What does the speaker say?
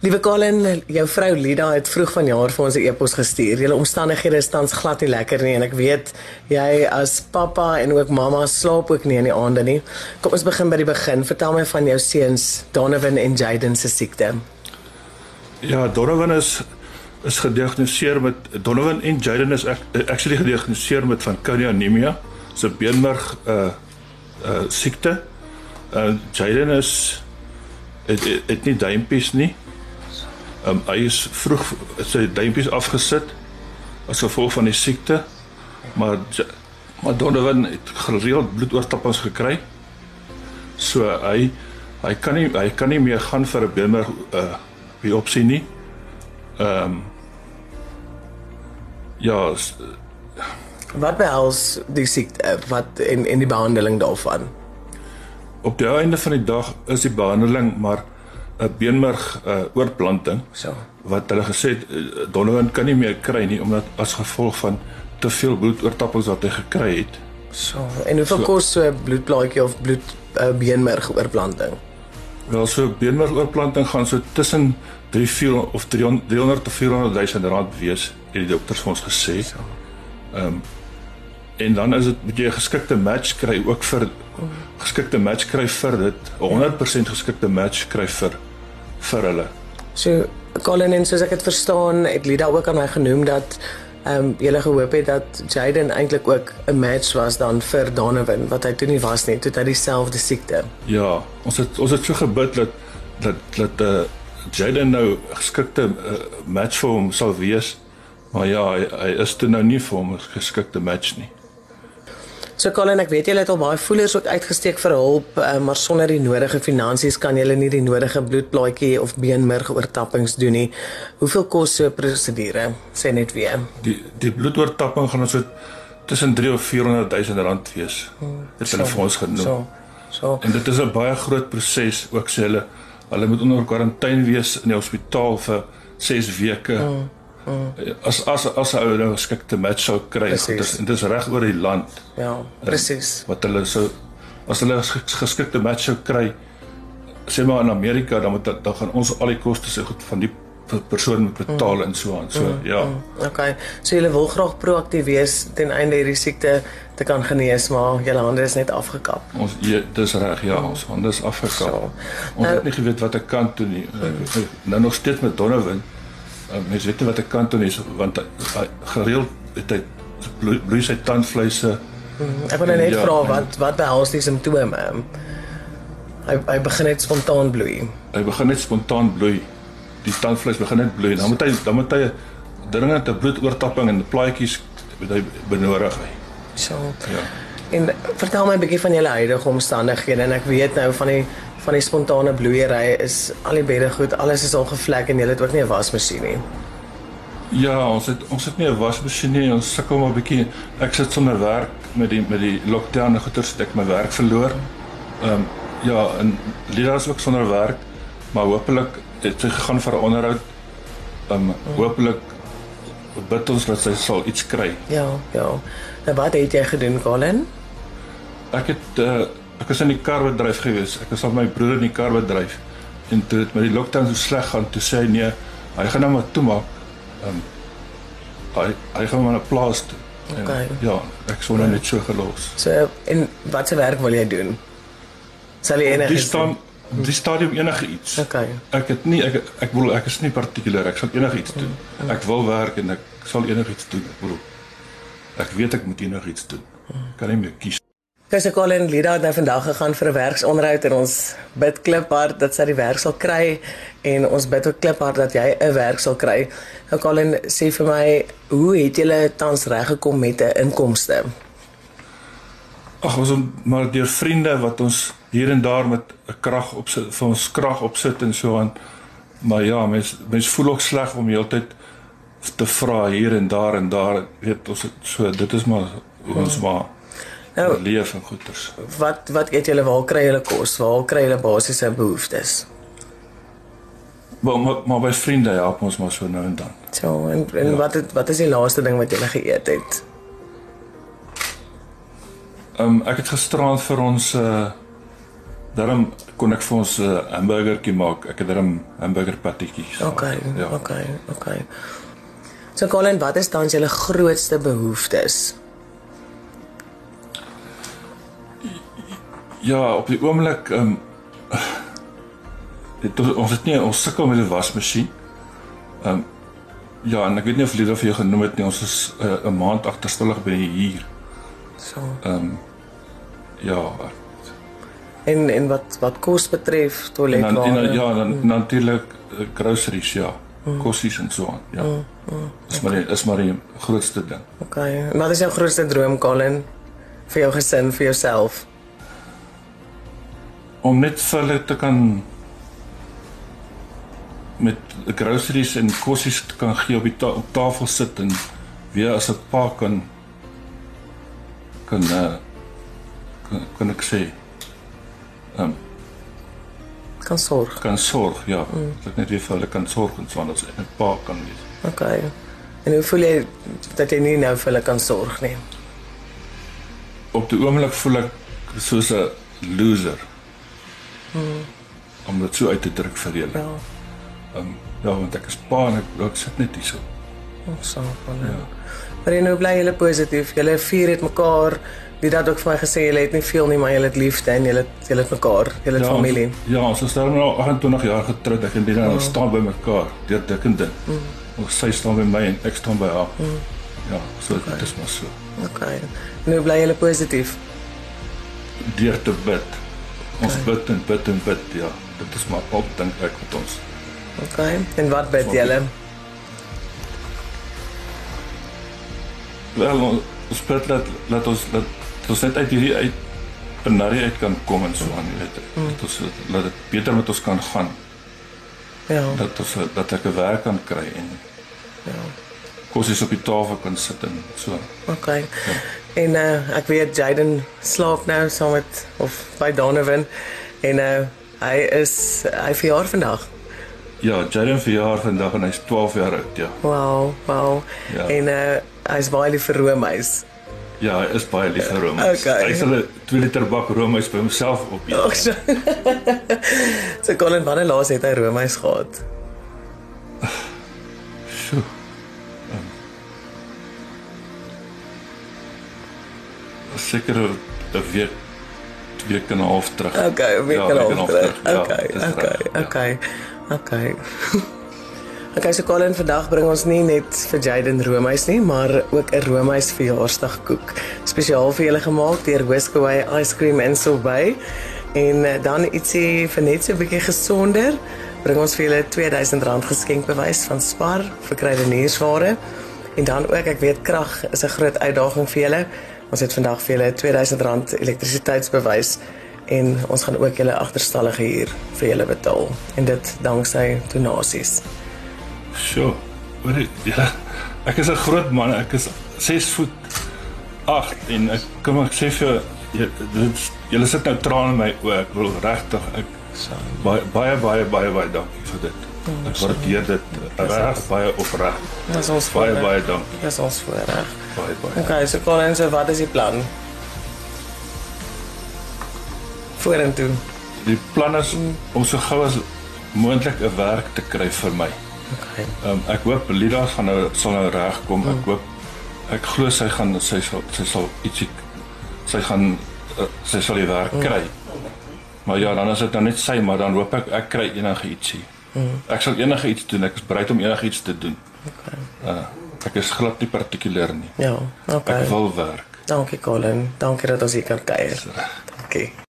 Liewe Colin, jou vrou Lida het vroeg vanjaar vir ons 'n e-pos gestuur. Julle omstandighede is tans glad nie lekker nie en ek weet jy as pappa en ook mamma slaap ook nie in die aande nie. Kom ons begin by die begin. Vertel my van jou seuns Donovan en Jaden se siekte. Ja, Donovan is is gediagnoseer met Donovan en Jaden is ek actually gediagnoseer met van Cardia anemia, se beenmerg uh uh siekte. Uh Jaden is het, het, het nie duimpies nie. Um, hy is vroeg sy duimpies afgesit as gevolg van die siekte. Maar maar Donovan het gereeld bloedoortappings gekry. So hy hy kan nie hy kan nie meer gaan vir 'n beenmerg uh biopsie nie. Ehm um, Ja, wat behels die siekte wat en en die behandeling daarvan? Op die einde van die dag is die behandeling maar 'n beenmerg uh, oorplanting. So. Wat hulle gesê het uh, Donovan kan nie meer kry nie omdat as gevolg van te veel bloedoortappings wat hy gekry het. So. En hoeveel so, kos so 'n bloedplaatjie of bloed uh, beenmerg oorplanting? Wel so beenmerg oorplanting gaan so tussen 3 4 of 300 300 tot 400 000 rand wees, het die dokters vir ons gesê. Ehm um, en dan is dit moet jy 'n geskikte match kry ook vir geskikte match kry vir dit 100% geskikte match kry vir vir hulle. So Colin en soos ek dit verstaan, het Lida ook aan my genoem dat ehm um, julle gehoop het dat Jaden eintlik ook 'n match was dan vir Donovan wat hy toe nie was nie, toe hy dieselfde siekte. Ja, ons het ons het so gebid dat dat dat uh, Jaden nou geskikte uh, match vir hom sal wees. Maar ja, hy, hy is toe nou nie vir hom 'n geskikte match nie. So Colin, ek weet julle het al baie voelers ook uitgesteek vir hulp, uh, maar sonder die nodige finansies kan julle nie die nodige bloedplaatjie of beenmerg oortappings doen nie. Hoeveel kos so 'n prosedure? Sê net weer. Die die bloedoortapping gaan ons so tussen 3 of 400 000 rand wees. Hmm, dit hulle vir ons genoem. So. So. En dit is 'n baie groot proses ook sê hulle hulle moet onder kwarantyne wees in die hospitaal vir 6 weke. Hmm. Mm. As as as ou nou geskikte match sou kry, dit is dit is reg oor die land. Ja, presies. Wat hulle sou as hulle geskikte match sou kry, sê maar in Amerika, dan moet dan gaan ons al die koste se goed van die persoon moet betaal mm. en so aan. So mm. ja. Mm. Okay. So jy wil graag proaktief wees ten einde hierdie siekte te kan genees, maar julle hande is net afgekap. Ons ja, dis reg, ja, mm. ons hande is afgekap. So. Ons nou, het nie geweet wat ek kan doen nie. Mm. Nou nog steeds met Donovan. Uh, mens weet nie wat ek kan doen nie want hy gereeld het hy bloei sy tandvleise. Hmm, ek wil net ja, vra wat wat behels die simptome? Hy hy begin net spontaan bloei. Hy begin net spontaan bloei. Die tandvleis begin net bloei. Dan moet hy dan moet hy dringend 'n bloedoortapping en plaatjies wat hy benodig hy. So. Ja. En vertel my 'n bietjie van julle huidige omstandighede en ek weet nou van die van die spontane bloeiery is al die bedde goed, alles is al gevlek en jy het ook nie 'n wasmasjien nie. Ja, ons het ons het nie 'n wasmasjien nie. Ons sukkel maar 'n bietjie. Ek sit sonder werk met die met die lockdown en goeie stuk my werk verloor. Ehm um, ja, en Lida is ook sonder werk, maar hopelik het sy gegaan vir 'n onderhoud. Ehm um, hopelik bid ons dat sy sal iets kry. Ja, ja. Nou wat het jy gedoen, Colin? Ek het uh ek was in die karbedryf gewees. Ek was al my broer in die karbedryf. En toe dit met die lockdown so sleg gaan, toe sê hy nee, hy gaan nou maar toemaak. Ehm um, hy hy gaan maar na plaas toe. En, okay. Ja, ek sou nou net so gelos. So en wat se werk wil jy doen? Sal jy enige Dis dan die stadium enige iets. Okay. Ek het nie ek ek wil ek is nie partikulier. Ek sal enige iets doen. Mm, mm. Ek wil werk en ek sal enige iets doen. Ek bedoel ek weet ek moet enige iets doen. Kan nie meer kies. Kyse Colin Lida het nou vandag gegaan vir 'n werksonderhoud en ons bid kliphard dat sy die werk sal kry en ons bid ook kliphard dat jy 'n werk sal kry. Nou Colin sê vir my, hoe het jy tans reg gekom met 'n inkomste? Ag ons maar deur vriende wat ons hier en daar met 'n krag opsit vir ons krag opsit en so aan. Maar ja, mens mens voel ook sleg om heeltyd te vra hier en daar en daar, weet ons so dit is maar ons hmm. maar nou, leef en goeders. Wat wat eet julle waar kry julle kos? Waar kry julle basiese behoeftes? Maar, maar maar by vriende help ons maar so nou en dan. So en, en ja. wat het, wat is die laaste ding wat julle geëet het? Ehm um, ek het gisterand vir ons uh Daarom kon ek vir ons 'n uh, hamburgertjie maak. Ek het daarom hamburger patties. Okay, Ja. okay, okay. So Colin, wat is dan julle grootste behoeftes? Ja, op die oomblik ehm um, dit ons het nie ons sukkel met 'n wasmasjien. Ehm um, ja, en ek weet nie of Lida vir jou genoem het nie, ons is 'n uh, maand agterstallig by die huur. So. Ehm um, ja, En en wat wat kos betref, en toiletware. dan, en dan ja, dan mm. natuurlik uh, groceries, ja, mm. kossies en so aan. Ja. Mm. Mm. Is maar die, is maar die grootste ding. Okay. En Wat is jou grootste droom, Colin? Vir jou gesin, vir jouself? Om net vir hulle te kan met groceries en kossies te kan gee op die ta op tafel sit en weer as 'n pa kan kan uh, kan, kan ek sê um, Kan sorg. kan sorg ja mm. dat ek net weer vir hulle kan sorg en so aan as 'n pa kan wees Okay. En hoe voel jy dat jy nie nou vir hulle kan sorg nie? op die oomblik voel ek soos 'n loser om dit so uit te druk vir julle Ja. um, ja want ek is pa en ek, ek sit net hier so Ons sal Colin. Ja. Maar jy nou bly julle positief. Julle vier het mekaar. Die dat ook vir my gesê julle het nie veel nie, maar julle het liefde en julle het julle het mekaar. Julle het familie. Ons, ja, ons is nou 28 jaar getroud. Ek en Dina mm. staan by mekaar deur dik en dun. Mm. Ons sy staan by my en ek staan by haar. Mm. Ja, so okay. dit is maar so. Okay. Hoe bly julle positief? Deur te bid. Ons bid en bid en bid, ja. Dit is maar op dink ek met ons. Okay. En wat bid julle? Wel, ons- bid dat laat ons laat ons net uit hierdie uit penarie uit kan kom en so aan, jy weet. Mm. Dat ons laat dit beter met ons kan gaan. Ja. Dat ons dat ek 'n werk kan kry en Ja. kos op die tafel kan sit en so. Okay. En uh ek weet Jaden slaap nou saam met of by Donovan en uh hy is hy verjaar vandag. Ja, Jaden verjaar vandag en hy's 12 jaar oud, ja. Wow, wow. Ja. En uh hy's baie lief vir roomys. Ja, hy is baie lief vir roomys. Okay. Hy sal 'n 2 liter bak roomys by homself opeet. Ag so. so Colin, wanneer laas het hy roomys gehad? Sjoe. Seker 'n week twee en 'n half terug. Okay, 'n week Ja, en 'n week half half terug. terug, ja, Okay, dis okay, ja. okay. Okay. Okay, so Colin, vandag bring ons nie net vir Jaden roomys nie, maar ook 'n roomys verjaarsdagkoek, spesiaal vir julle gemaak deur Whiskaway Ice Cream in Sorbet. En eh, dan ietsie vir net so 'n bietjie gesonder, bring ons vir julle R2000 geskenkbewys van Spar vir kruideniersware. En dan ook, ek weet krag is 'n groot uitdaging vir julle. Ons het vandag vir julle R2000 elektrisiteitsbewys en ons gaan ook julle agterstallige huur vir julle betaal en dit danksy donasies. Sjoe. Hoor jy? Ja. Ek is 'n groot man. Ek is 6 voet 8 en ek kom ek sê vir dit julle sit nou trane in my oë. Ek wil regtig ek baie baie baie baie baie dankie vir dit. Ek waardeer dit reg baie opreg. Dis ons Baie baie dankie. Dis ons voorreg. Baie baie. Okay, so Colin, so wat is die plan? Vorentoe. Die plan is om so gou as moontlik 'n werk te kry vir my. Okay. Um, ek hoop Lida gaan nou sal nou regkom. Ek hoop ek glo sy gaan sy sal sy sal ietsie sy gaan uh, sy sal die werk kry. Maar ja, dan is dit nou net sy, maar dan hoop ek ek kry enige ietsie. Ek sal enige iets doen. Ek is bereid om enige iets te doen. Okay. Uh, ek is glad nie partikulier nie. Ja, okay. Ek wil werk. Dankie Colin. Dankie dat ons hier kan kuier. Dankie.